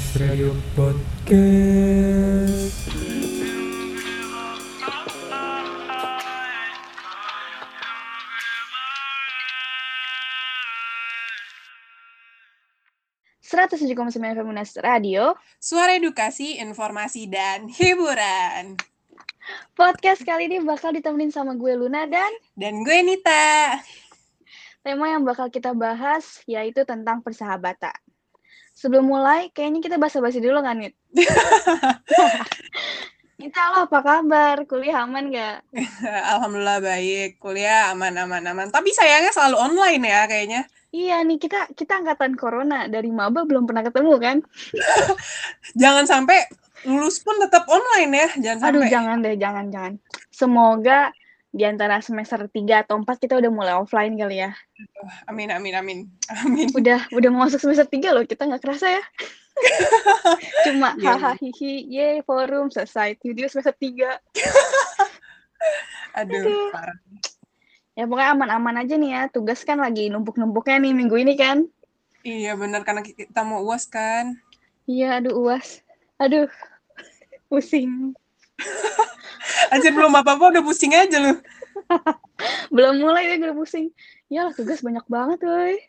Munas Radio Podcast. Seratus tujuh koma sembilan Femunas Radio Suara edukasi, informasi, dan hiburan. Podcast kali ini bakal ditemenin sama gue Luna dan Dan gue Nita. tema yang bakal kita bahas yaitu tentang persahabatan. Sebelum mulai, kayaknya kita basa-basi dulu kan, Nit? Nita, lo apa kabar? Kuliah aman gak? Alhamdulillah baik, kuliah aman, aman, aman. Tapi sayangnya selalu online ya kayaknya. Iya nih, kita kita angkatan corona. Dari maba belum pernah ketemu kan? Jangan sampai lulus pun tetap online ya, jangan Aduh, sampai. jangan deh, jangan, jangan. Semoga di antara semester 3 atau 4 kita udah mulai offline kali ya. Amin, amin, amin, amin. Udah udah mau masuk semester 3 loh, kita nggak kerasa ya. Cuma Iya. hahaha hihi, ye forum selesai. Video semester 3. Aduh, Aduh. parah. Ya pokoknya aman-aman aja nih ya. Tugas kan lagi numpuk-numpuknya nih minggu ini kan. Iya benar karena kita mau uas kan. Iya, aduh uas. Aduh. Pusing. Anjir belum apa-apa udah pusing aja lu. Belum mulai gue pusing. Ya tugas banyak banget woi.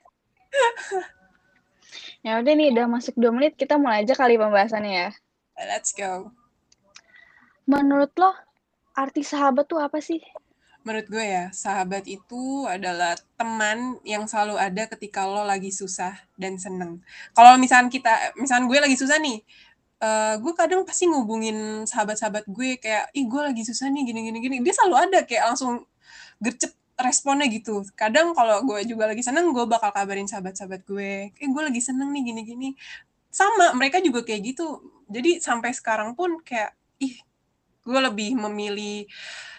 Ya udah nih udah masuk 2 menit kita mulai aja kali pembahasannya ya. Let's go. Menurut lo arti sahabat tuh apa sih? Menurut gue ya, sahabat itu adalah teman yang selalu ada ketika lo lagi susah dan seneng. Kalau misalnya kita, misalnya gue lagi susah nih, eh, gue kadang pasti ngubungin sahabat-sahabat gue kayak, ih gue lagi susah nih, gini-gini gini. Dia selalu ada kayak langsung gercep responnya gitu. Kadang kalau gue juga lagi seneng, gue bakal kabarin sahabat-sahabat gue, eh gue lagi seneng nih, gini-gini. Sama, mereka juga kayak gitu. Jadi sampai sekarang pun kayak, ih gue lebih memilih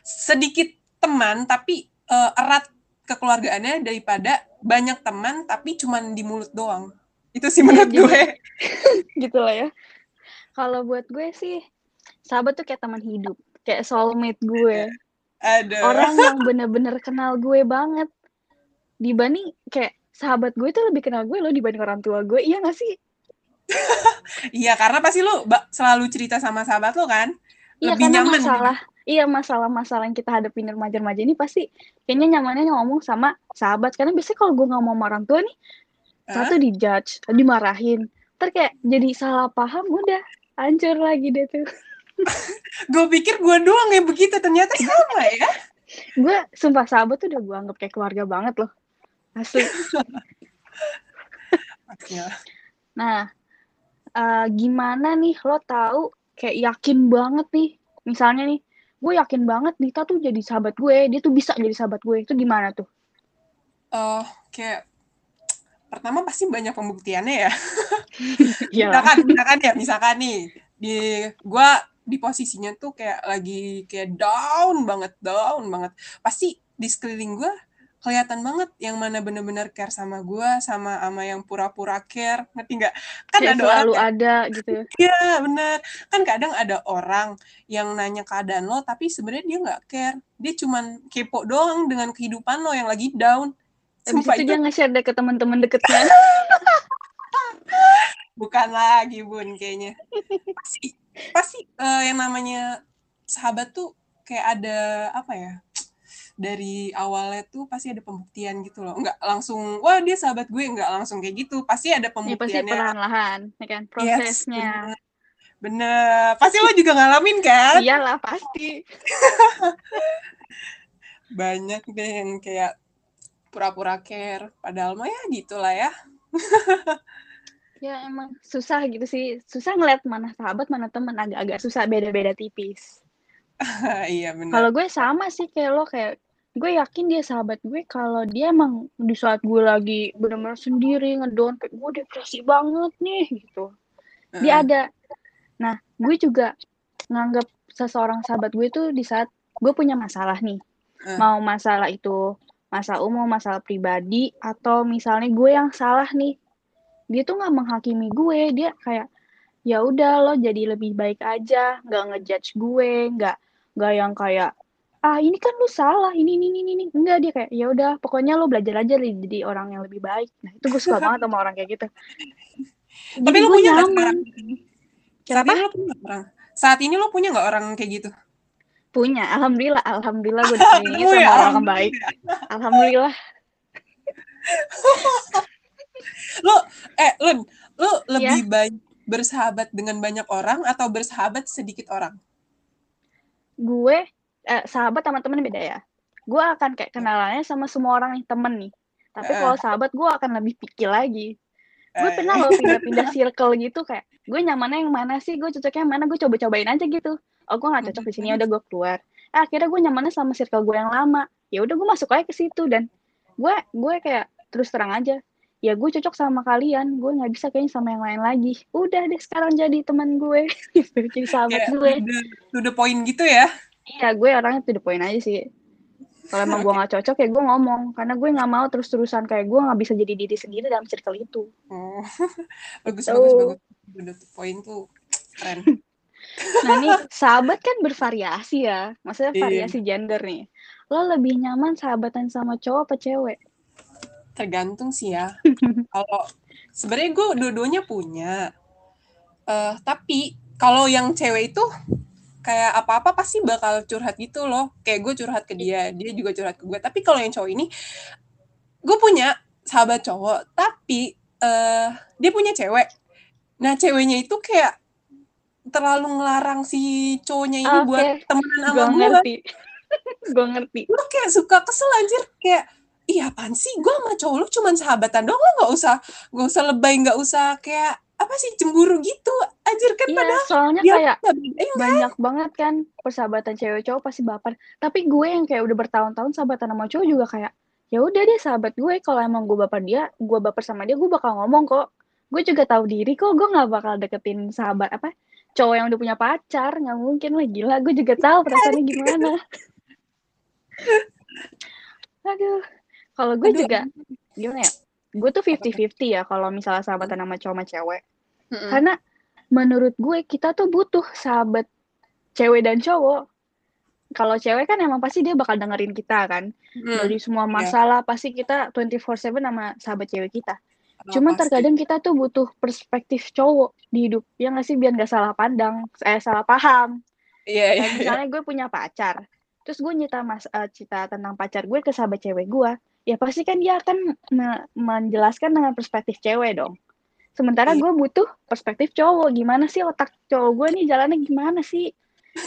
sedikit teman tapi eh, erat kekeluargaannya daripada banyak teman tapi cuman di mulut doang. Itu sih menurut jadi- gue. gitu lah ya. Kalau buat gue sih, sahabat tuh kayak teman hidup, kayak soulmate gue. Ada. Orang yang bener-bener kenal gue banget. Dibanding kayak sahabat gue tuh lebih kenal gue loh dibanding orang tua gue. Iya gak sih? Iya, karena pasti lu selalu cerita sama sahabat lo kan? Iya Lebih karena nyaman gitu. masalah, iya masalah-masalah yang kita hadapin remaja-remaja ini pasti kayaknya nyamannya ngomong sama sahabat. Karena biasanya kalau gue ngomong sama orang tua nih, Hah? satu dijudge, dimarahin. Ntar kayak jadi salah paham, udah hancur lagi deh tuh. Gue pikir gue doang yang begitu, ternyata sama ya. gue sumpah sahabat tuh udah gue anggap kayak keluarga banget loh. Asli. Nah eh, gimana nih? Lo tahu kayak yakin banget nih. Misalnya nih gue yakin banget Dita tuh jadi sahabat gue dia tuh bisa jadi sahabat gue. Itu gimana tuh? Eh, kayak pertama pasti banyak pembuktiannya ya. Iya misalkan, misalkan ya, misalkan nih di gua di posisinya tuh kayak lagi kayak down banget, down banget. Pasti di sekeliling gua kelihatan banget yang mana bener-bener care sama gua sama sama yang pura-pura care, ngerti nggak? Kan kayak ada orang selalu kayak, ada gitu iya bener. Kan kadang ada orang yang nanya keadaan lo, tapi sebenarnya dia nggak care. Dia cuman kepo doang dengan kehidupan lo yang lagi down. Habis Sumpah itu itu dia nge-share deh ke teman-teman deketnya. Bukan lagi bun kayaknya. Pasti pasti eh, yang namanya sahabat tuh kayak ada apa ya dari awalnya tuh pasti ada pembuktian gitu loh. Nggak langsung wah dia sahabat gue. Nggak langsung kayak gitu. Pasti ada ya pasti pembuktiannya. perlahan-lahan ya kan Yes, prosesnya. Bener. bener. Pasti lo juga ngalamin kan? Iyalah pasti. Banyak deh yang kayak pura-pura care. Padahal mah ya gitulah ya. Ya emang susah gitu sih. Susah ngeliat mana sahabat mana teman. Agak-agak susah beda-beda tipis. Iya benar. Kalau gue sama sih kayak lo kayak gue yakin dia sahabat gue. Kalau dia emang di saat gue lagi benar-benar sendiri ngedown kayak gue depresi banget nih gitu. Dia ada. Nah, gue juga nganggap seseorang sahabat gue tuh di saat gue punya masalah nih. Eh. Mau masalah itu masalah umum, masalah pribadi atau misalnya gue yang salah nih. Dia tuh nggak menghakimi gue, dia kayak ya udah lo jadi lebih baik aja, nggak ngejudge gue, nggak nggak yang kayak ah ini kan lu salah ini ini ini ini enggak dia kayak ya udah pokoknya lo belajar aja jadi orang yang lebih baik nah itu gue suka banget sama orang kayak gitu Jadi Tapi lu gue punya nggak sekarang? Punya nggak orang? Saat ini lu punya nggak orang kayak gitu? Punya, alhamdulillah, alhamdulillah gue dikelilingi sama ya, orang baik. Alhamdulillah. Lu eh Lun, lu Iya. lebih baik bersahabat dengan banyak orang atau bersahabat sedikit orang? Gue eh, sahabat sama temen beda ya. Gue akan kayak kenalannya sama semua orang nih temen nih. Tapi kalau sahabat gue akan lebih pikir lagi. Gue Eh, pernah loh pindah-pindah circle gitu kayak gue nyamannya yang mana sih, gue cocoknya yang mana, gue coba-cobain aja gitu. Oh gue nggak cocok di sini, udah gue keluar. Eh, akhirnya gue nyamannya sama circle gue yang lama. Ya udah gue masuk aja ke situ dan gue gue kayak terus terang aja. Ya gue cocok sama kalian, gue nggak bisa kayaknya sama yang lain lagi. Udah deh sekarang jadi teman gue, gitu, jadi sahabat kayak gue. to the, to the point gitu ya? Iya, gue orangnya to the point aja sih. Kalau emang gue nggak cocok ya gue ngomong, karena gue nggak mau terus-terusan kayak gue nggak bisa jadi diri sendiri dalam circle itu. Oh, bagus Gitu. bagus bagus. To the point tuh keren. Nah nih, sahabat kan bervariasi ya, maksudnya Iya. variasi gender nih. Lo lebih nyaman sahabatan sama cowok apa cewek? Tergantung sih ya. Kalau sebenarnya gue dua-duanya punya. Eh tapi kalau yang cewek itu kayak apa-apa pasti bakal curhat gitu loh. Kayak gue curhat ke dia, dia juga curhat ke gue. Tapi kalau yang cowok ini, gue punya sahabat cowok, tapi eh dia punya cewek. Nah ceweknya itu kayak terlalu ngelarang si cowoknya ini Oke. buat temenan sama Gue ngerti. gue ngerti. Gue kayak suka kesel anjir kayak iya apaan sih gue sama cowok lu cuman sahabatan doang lo nggak usah nggak usah lebay nggak usah kayak apa sih cemburu gitu anjir kan Iya, padahal soalnya dia kayak nggak beda ya banyak banget kan persahabatan cewek cowok pasti baper. Tapi gue yang kayak udah bertahun-tahun sahabatan sama cowok juga kayak ya udah deh sahabat gue kalau emang gue baper dia, gue baper sama dia, gue bakal ngomong kok. Gue juga tahu diri kok, gue nggak bakal deketin sahabat apa cowok yang udah punya pacar, nggak mungkin lah gila. Gue juga tahu perasaannya gimana. Aduh, kalau gue juga gimana ya? Gue tuh 50-50 ya kalau misalnya sahabatan sama cowok sama cewek. Mm-mm. Karena menurut gue kita tuh butuh sahabat cewek dan cowok. Kalau cewek kan emang pasti dia bakal dengerin kita kan. Mm. Dari semua iya. masalah pasti kita 24/7 sama sahabat cewek kita. Oh, Cuman pasti. terkadang kita tuh butuh perspektif cowok di hidup. Ya nggak sih biar nggak salah pandang, eh salah paham. iya iya Kayak misalnya gue punya pacar. Terus gue nyita mas eh, cerita tentang pacar gue ke sahabat cewek gue. Ya pasti kan dia akan me- menjelaskan dengan perspektif cewek dong. Sementara Iya. gue butuh perspektif cowok. Gimana sih otak cowok gue nih jalannya gimana sih?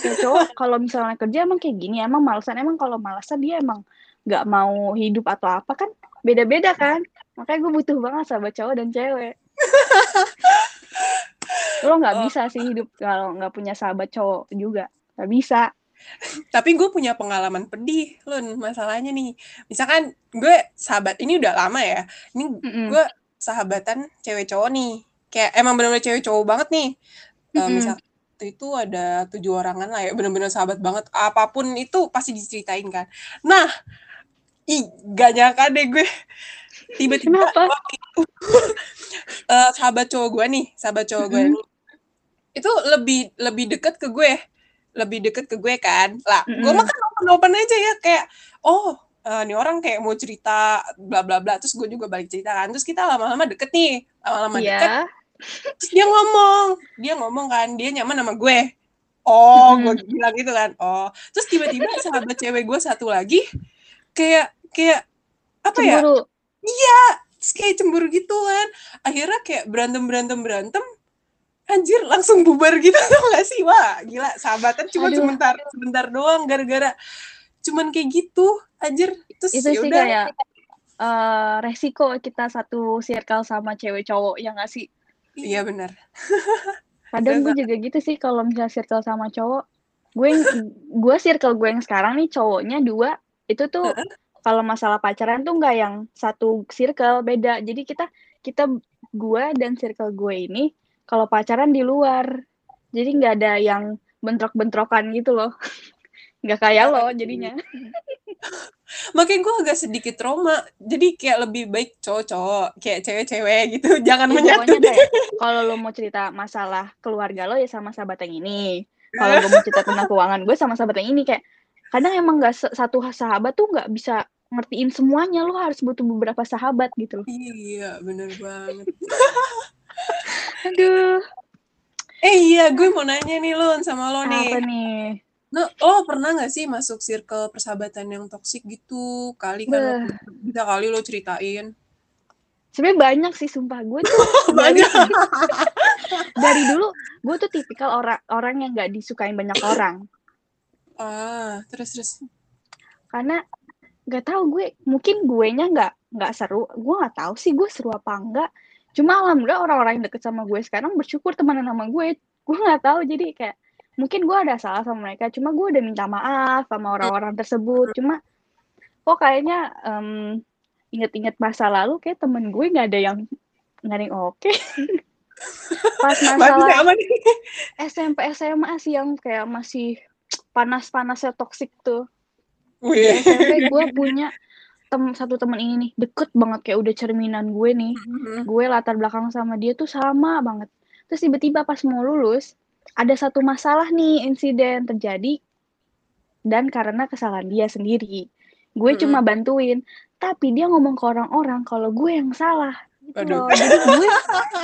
Ya cowok kalau misalnya kerja emang kayak gini. Emang malesan. Emang kalau malesan dia emang nggak mau hidup atau apa kan beda-beda kan. Makanya gue butuh banget sahabat cowok dan cewek. Lo nggak Oh. bisa sih hidup kalau nggak punya sahabat cowok juga. Nggak bisa. tapi gue punya pengalaman pedih Lun masalahnya nih misalkan gue sahabat ini udah lama ya ini Mm-mm. gue sahabatan cewek cowok nih kayak emang bener-bener cewek cowok banget nih Eh, Mm-mm. misal waktu itu ada tujuh orangan lah ya bener-bener sahabat banget apa pun itu pasti diceritain kan nah ih gak nyangka deh gue. Tiba-tiba Kenapa? eh, sahabat cowok gue nih sahabat cowok gue nih itu lebih lebih deket ke gue. Lebih deket ke gue kan. Lah gue Mm-mm. mah kan open open aja ya kayak oh nih orang kayak mau cerita bla bla bla. Terus gue juga balik cerita kan. Terus kita lama-lama deket nih lama-lama deket. Iya. terus dia ngomong dia ngomong kan dia nyaman sama gue. Oh gue bilang gitu kan. Oh. Terus tiba-tiba sahabat cewek gue satu lagi kayak kayak apa ya Cemburu. terus kayak cemburu gitu kan akhirnya kayak berantem berantem berantem anjir langsung bubar gitu tau gak sih wah gila sahabatan cuma Aduh. sebentar sebentar doang gara-gara cuman kayak gitu anjir terus Itu sih yaudah kayak eh, resiko kita satu circle sama cewek cowok ya nggak sih? iya benar Kadang gue juga gitu sih kalau misalnya circle sama cowok. Gue yang- gue circle gue yang sekarang nih cowoknya dua. Itu tuh kalau masalah pacaran tuh nggak yang satu circle beda. Jadi kita kita gue dan circle gue ini kalau pacaran di luar. Jadi nggak ada yang bentrok-bentrokan gitu loh. Nggak kayak lo jadinya. makanya gue agak sedikit trauma jadi kayak lebih baik cowok-cowok kayak cewek-cewek gitu jangan Ya, menyatu kalau lo mau cerita masalah keluarga lo ya sama sahabat yang ini. Kalau gue mau cerita tentang keuangan gue sama sahabat yang ini kayak kadang emang nggak satu sahabat tuh nggak bisa ngertiin semuanya lo harus butuh beberapa sahabat gitu loh. iya bener banget Aduh. Eh iya, gue mau nanya nih Lun sama lo nih. Apa nih? Nah, lo pernah gak sih masuk circle persahabatan yang toksik gitu? Kali kan lo, Beh. bisa kali lo ceritain. Sebenarnya banyak sih sumpah gue tuh dari, Banyak. dari dulu gue tuh tipikal orang orang yang nggak disukain banyak orang Ah, terus terus. karena nggak tahu gue mungkin gue nya nggak nggak seru. Gue nggak tahu sih gue seru apa enggak cuma alhamdulillah orang-orang yang deket sama gue sekarang bersyukur temenan sama gue. Gue nggak tahu jadi kayak mungkin gue ada salah sama mereka. Cuma gue udah minta maaf sama orang-orang tersebut. Cuma kok kayaknya em, inget-inget masa lalu kayak temen gue nggak ada yang nggak ada yang oke. Pas Masih masalah. SMP SMA sih yang kayak masih panas-panasnya toksik tuh Wih. SMP gue punya tem satu temen ini nih deket banget kayak udah cerminan gue nih Mhm. gue latar belakang sama dia tuh sama banget terus tiba-tiba pas mau lulus ada satu masalah nih insiden terjadi dan karena kesalahan dia sendiri gue Mhm. cuma bantuin tapi dia ngomong ke orang-orang kalau gue yang salah gitu Aduh. loh jadi gue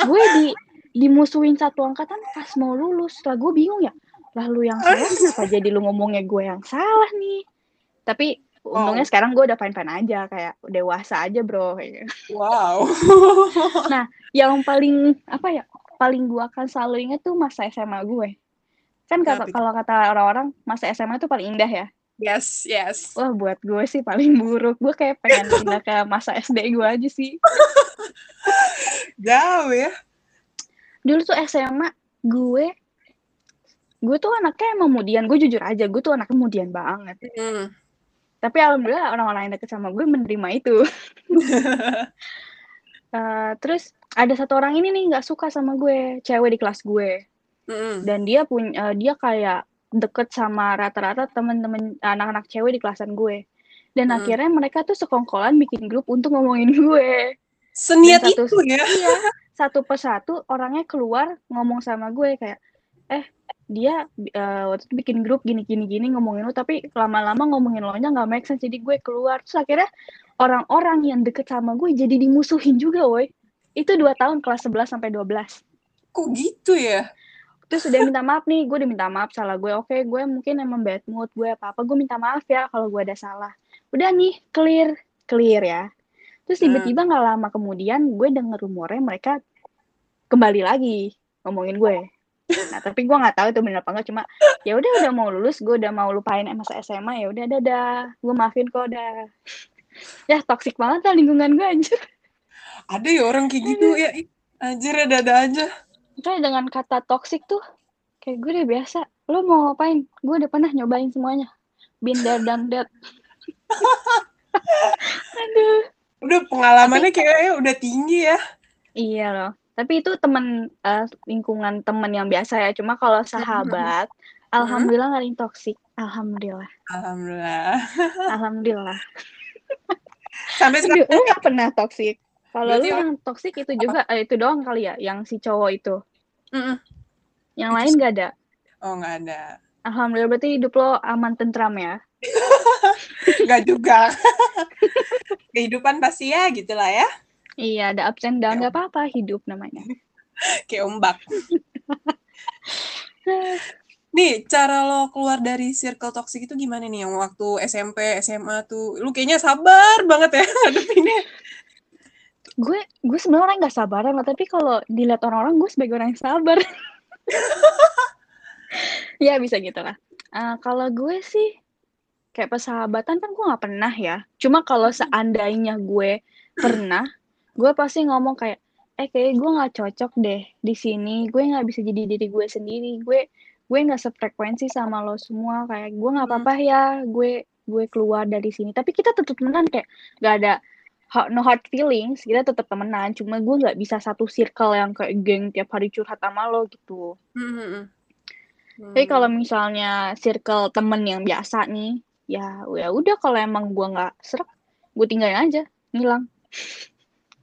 gue di dimusuhin satu angkatan pas mau lulus lah gue bingung ya lah lu yang salah kenapa jadi lu ngomongnya gue yang salah nih tapi untungnya sekarang gue udah fine aja kayak dewasa aja bro kayak gitu. Wow. yang paling apa ya paling gue akan selalu inget tuh masa SMA gue kan kata kalau kata orang-orang masa SMA tuh paling indah ya Yes, yes. wah buat gue sih paling buruk gue kayak pengen pindah ke masa SD gue aja sih Jauh ya. dulu tuh SMA gue gue tuh anaknya emang mudian gue jujur aja gue tuh anaknya mudian banget Hmm. Tapi alhamdulillah orang-orang yang deket sama gue menerima itu Eh, terus ada satu orang ini nih nggak suka sama gue cewek di kelas gue Mm-mm. dan dia punya dia kayak deket sama rata-rata temen-temen anak-anak cewek di kelasan gue dan Hmm. akhirnya mereka tuh sekongkolan bikin grup untuk ngomongin gue Seniat Dan satu- itu ya. iya satu persatu orangnya keluar ngomong sama gue kayak eh dia eh, waktu itu bikin grup gini gini gini ngomongin lo tapi lama-lama ngomongin lo nya nggak make sense jadi gue keluar. Terus akhirnya orang-orang yang deket sama gue jadi dimusuhin juga woi. Itu dua tahun kelas 11 sampai 12 Kok gitu ya? terus udah minta maaf nih gue udah minta maaf salah gue. Oke gue mungkin emang bad mood gue apa apa gue minta maaf ya kalau gue ada salah. Udah nih clear clear ya. Terus Hmm. tiba-tiba nggak lama kemudian gue denger rumornya mereka kembali lagi ngomongin gue nah tapi gue nggak tahu itu bener apa enggak cuma ya udah udah mau lulus gue udah mau lupain masa SMA ya udah dadah gue maafin kok dah ya toksik banget lah lingkungan gue anjir Ada ya orang kayak gitu ya. Anjir ada-ada aja. Makanya dengan kata toxic tuh kayak gue udah biasa. Lo mau ngapain? Gue udah pernah nyobain semuanya. There, done that. Aduh. Udah pengalamannya kayaknya udah tinggi ya. Iya loh. Tapi itu temen eh, lingkungan temen yang biasa ya. Cuma kalau sahabat, alhamdulillah nggak ada yang toxic. Alhamdulillah. Alhamdulillah. Alhamdulillah. Sampai sekarang lu nggak pernah toxic. Kalau lu yang toxic itu juga eh, itu doang kali ya, yang si cowok itu. Mm-mm. Yang Itu lain nggak ada. Oh nggak ada. Alhamdulillah berarti hidup lo aman tentram ya. Nggak juga. Kehidupan pasti ya gitulah ya. Iya, ada ups and down, nggak apa-apa hidup namanya. Kayak ombak. Nih, cara lo keluar dari circle toxic itu gimana nih? Yang waktu SMP, SMA tuh, lu kayaknya sabar banget ya ngadepinnya. gue gue sebenarnya orang nggak sabaran lah tapi kalau dilihat orang-orang gue sebagai orang yang sabar ya bisa gitu lah Eh, kalau gue sih kayak persahabatan kan gue nggak pernah ya cuma kalau seandainya gue pernah gue pasti ngomong kayak eh kayak gue nggak cocok deh di sini. Gue nggak bisa jadi diri gue sendiri. Gue gue nggak sefrekuensi sama lo semua. Kayak gue nggak Hmm. apa-apa ya gue gue keluar dari sini. Tapi kita tetap temenan kayak nggak ada no hard feelings. Kita tetap temenan. Cuma gue nggak bisa satu circle yang kayak geng tiap hari curhat sama lo gitu. Hmm. tapi kalau misalnya circle temen yang biasa nih ya ya udah kalau emang gue nggak serak gue tinggalin aja. Ngilang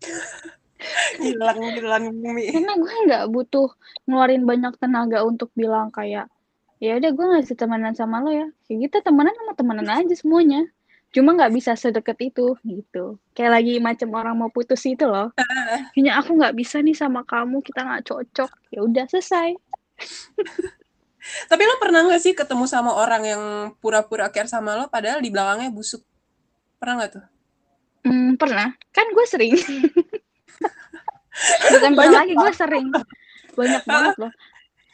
hilang hilang bumi. karena gue nggak butuh ngeluarin banyak tenaga untuk bilang kayak ya udah gue nggak bisa temenan sama lo ya. Kayak kita temenan sama temenan aja semuanya. Cuma nggak bisa sedekat itu gitu. Kayak lagi macam orang mau putus itu loh. Kayaknya aku nggak bisa nih sama kamu kita nggak cocok. Ya udah selesai. Tapi lo pernah nggak sih ketemu sama orang yang pura-pura care sama lo padahal di belakangnya busuk? Pernah nggak tuh pernah. Kan gue sering. Bukan pernah lagi gue sering. Banyak banget loh.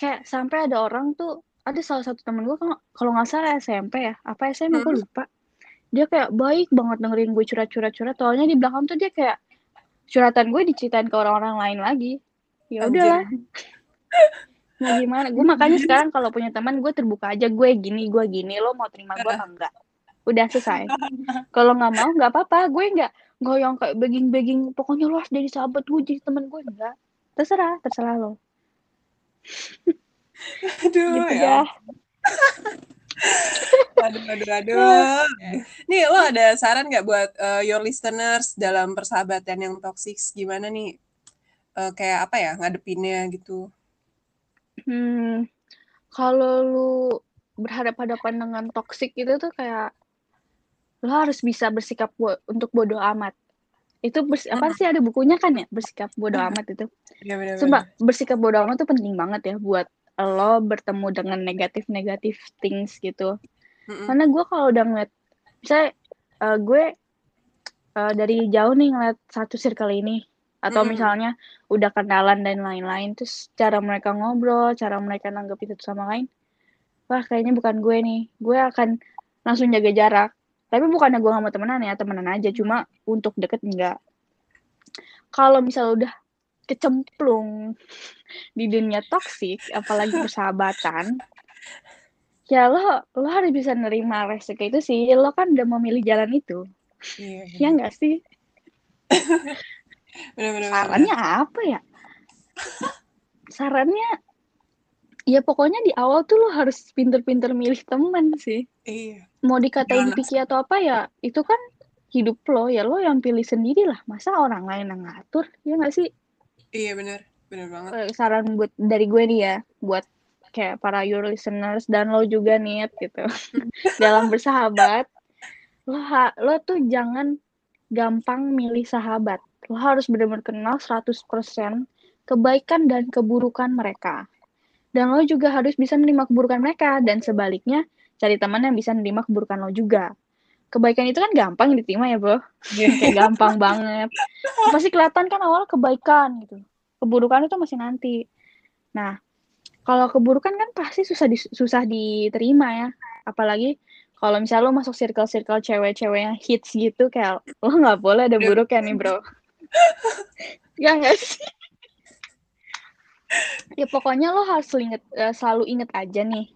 Kayak sampai ada orang tuh ada salah satu temen gue kalau nggak salah SMP ya apa SMP hmm. gue lupa. Dia kayak baik banget dengerin gue curhat-curhat curhat soalnya di belakang tuh dia kayak curhatan gue diceritain ke orang-orang lain lagi. Ya udahlah. Mau gimana? Gue makanya sekarang kalau punya teman gue terbuka aja gue gini gue gini lo mau terima gue apa enggak? Udah selesai. Kalau nggak mau nggak apa-apa. Gue nggak nggak yang kayak begging-begging pokoknya lo harus jadi sahabat gue jadi teman gue enggak terserah terserah lo aduh gitu ya Aduh, aduh, aduh. Nih, lo ada saran nggak buat uh, your listeners dalam persahabatan yang toxic? Gimana nih? Uh, kayak apa ya ngadepinnya gitu? Hmm, kalau lu berhadapan-hadapan dengan toxic itu tuh kayak lo harus bisa bersikap bo untuk bodoh amat. Itu bers apa hmm. sih ada bukunya kan ya bersikap bodoh hmm. amat itu. Ya, bener, Sumpah bersikap bodoh amat tuh penting banget ya buat lo bertemu dengan negatif-negatif things gitu. Mm-hmm. Karena gue kalau udah ngeliat, saya uh, gue uh, dari jauh nih ngeliat satu circle ini, atau mm-hmm. misalnya udah kenalan dan lain-lain, terus cara mereka ngobrol, cara mereka nanggep itu sama lain, wah kayaknya bukan gue nih, gue akan langsung jaga jarak. Tapi bukannya gue gak mau temenan ya, temenan aja, cuma untuk deket enggak. Kalau misalnya udah kecemplung di dunia toksik, apalagi persahabatan, ya lo lo harus bisa nerima resiko itu sih. Lo kan udah memilih jalan itu. Iya. Ya enggak sih? bener, bener, Sarannya apa ya? Sarannya ya pokoknya di awal tuh lo harus pinter-pinter milih temen sih. Iya. Mau dikatain piki atau apa ya, itu kan hidup lo ya lo yang pilih sendiri lah. Masa orang lain yang ngatur? Ya nggak sih? Iya benar, benar banget. Saran buat dari gue nih ya, buat kayak para your listeners dan lo juga nih gitu. Dalam bersahabat, lo ha, lo tuh jangan gampang milih sahabat. Lo harus benar-benar kenal 100% kebaikan dan keburukan mereka. Dan lo juga harus bisa menerima keburukan mereka dan sebaliknya cari teman yang bisa menerima keburukan lo juga. Kebaikan itu kan gampang diterima ya bro. Yeah. kayak gampang banget. Pasti kelihatan kan awal kebaikan gitu. Keburukan itu masih nanti. Nah kalau keburukan kan pasti susah di, susah diterima ya. Apalagi kalau misalnya lo masuk circle-circle cewek-cewek yang hits gitu kayak lo nggak boleh ada buruk ya nih bro. Ya nggak sih? Ya pokoknya lo harus inget, uh, selalu inget aja nih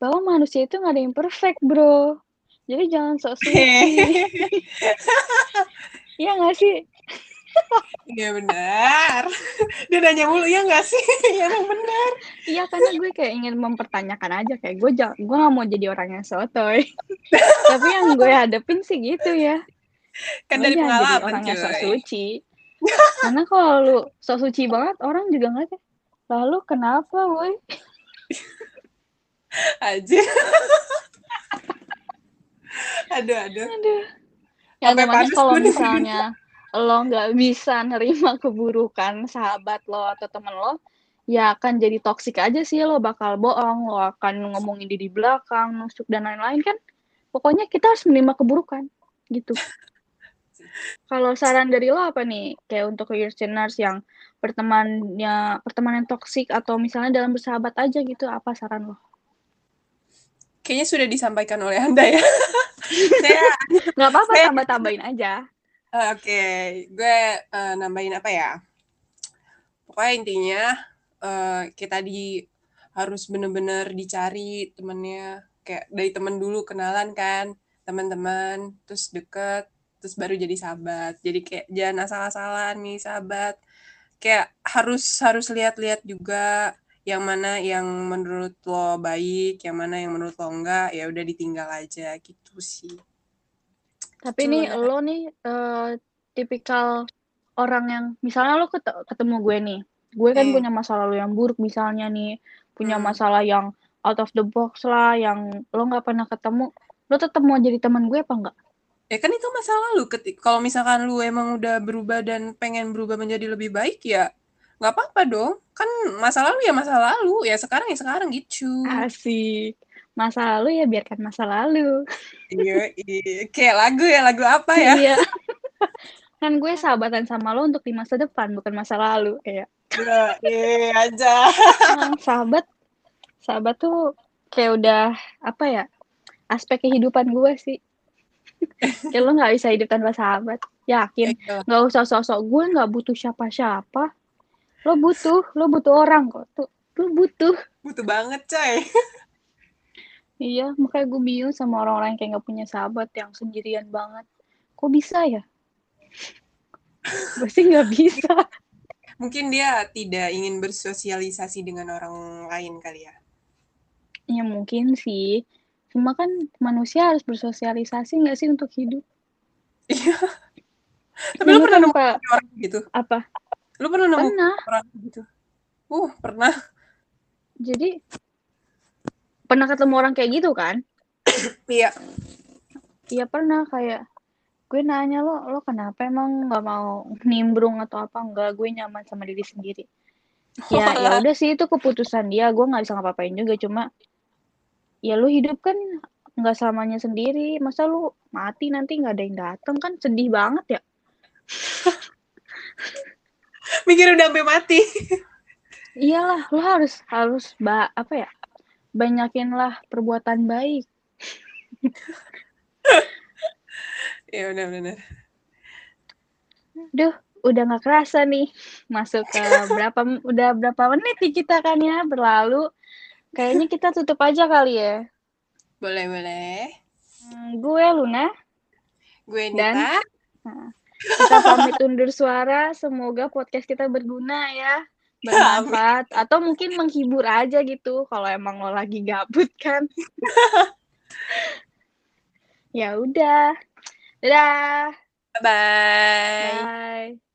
bahwa manusia itu nggak ada yang perfect bro jadi jangan sok suci. Iya nggak sih? Iya benar. Dia nanya mulu ya nggak sih? Iya emang benar. Iya karena gue kayak ingin mempertanyakan aja kayak gue gue nggak mau jadi orang yang sotoy. Tapi yang gue hadepin sih gitu ya. Kan dari pengalaman jadi orang yang sok suci. Karena kalau lu sok suci banget orang juga ngeliat ya. Lalu kenapa woi? Aja aduh aduh. Aduh. Ya namanya kalau misalnya lo nggak bisa nerima keburukan sahabat lo atau temen lo ya akan jadi toksik aja sih lo bakal bohong lo akan ngomongin di di belakang nusuk dan lain-lain kan? Pokoknya kita harus menerima keburukan gitu. Kalau saran dari lo apa nih? Kayak untuk listeners yang pertemanannya pertemanan toksik atau misalnya dalam bersahabat aja gitu apa saran lo kayaknya sudah disampaikan oleh anda ya. Saya nggak apa-apa saya... tambah tambahin aja oke. Okay. gue uh, nambahin apa ya? Pokoknya intinya uh, kita di harus bener-bener dicari temennya. Kayak dari temen dulu kenalan kan teman-teman terus deket terus baru jadi sahabat. Jadi kayak jangan asal-asalan nih sahabat. Kayak harus harus lihat-lihat juga yang mana yang menurut lo baik, yang mana yang menurut lo enggak, ya udah ditinggal aja gitu sih. Tapi Cuma nih lo nih uh, tipikal orang yang misalnya lo ketemu gue nih, gue kan hmm. punya masa lalu yang buruk misalnya nih, punya hmm. masalah yang out of the box lah, yang lo nggak pernah ketemu, lo tetap mau jadi teman gue apa enggak? Ya kan itu masa lalu. Ketik kalau misalkan lu emang udah berubah dan pengen berubah menjadi lebih baik ya nggak apa-apa dong. Kan masa lalu ya masa lalu. Ya sekarang ya sekarang gitu. Asik. Masa lalu ya biarkan masa lalu. Iya, iya. Kayak lagu ya, lagu apa ya? Iya. kan gue sahabatan sama lo untuk di masa depan, bukan masa lalu. Kayak Iya, iya aja. emang sahabat sahabat tuh kayak udah apa ya aspek kehidupan gue sih kayak lo nggak bisa hidup tanpa sahabat yakin Iya. nggak usah sosok gue nggak butuh siapa-siapa lo butuh lo butuh orang kok tuh lo butuh Butuh banget, coy. iya makanya gue bingung sama orang-orang yang kayak nggak punya sahabat yang sendirian banget kok bisa ya sih nggak bisa Mungkin dia tidak ingin bersosialisasi dengan orang lain kali ya. ya mungkin sih cuma kan manusia harus bersosialisasi nggak sih untuk hidup Iya. Tapi lu Dulu pernah kan, nemu orang gitu? apa Lu pernah nemu pernah. orang gitu? Uh, pernah. jadi pernah ketemu orang kayak gitu kan? Iya. Iya pernah. Kayak gue nanya lo lo kenapa emang nggak mau nimbrung atau apa? Enggak gue nyaman sama diri sendiri. Ya ya udah sih itu keputusan dia. Gue nggak bisa ngapa-ngapain juga. Cuma ya lu hidup kan nggak selamanya sendiri. Masa lu mati nanti nggak ada yang datang kan sedih banget ya Mikir udah sampai mati. iyalah lo harus harus ba apa ya banyakin lah perbuatan baik Iya, benar-benar. Duh, udah nggak kerasa nih masuk ke berapa udah berapa menit nih kita kan ya berlalu. Kayaknya kita tutup aja kali ya. Boleh, boleh. Hmm, gue Luna, Gue Dan- Nita. Kita pamit undur suara. Semoga podcast kita berguna ya, bermanfaat atau mungkin menghibur aja gitu. Kalau emang lo lagi gabut kan. ya udah, dadah. Bye-bye. Bye.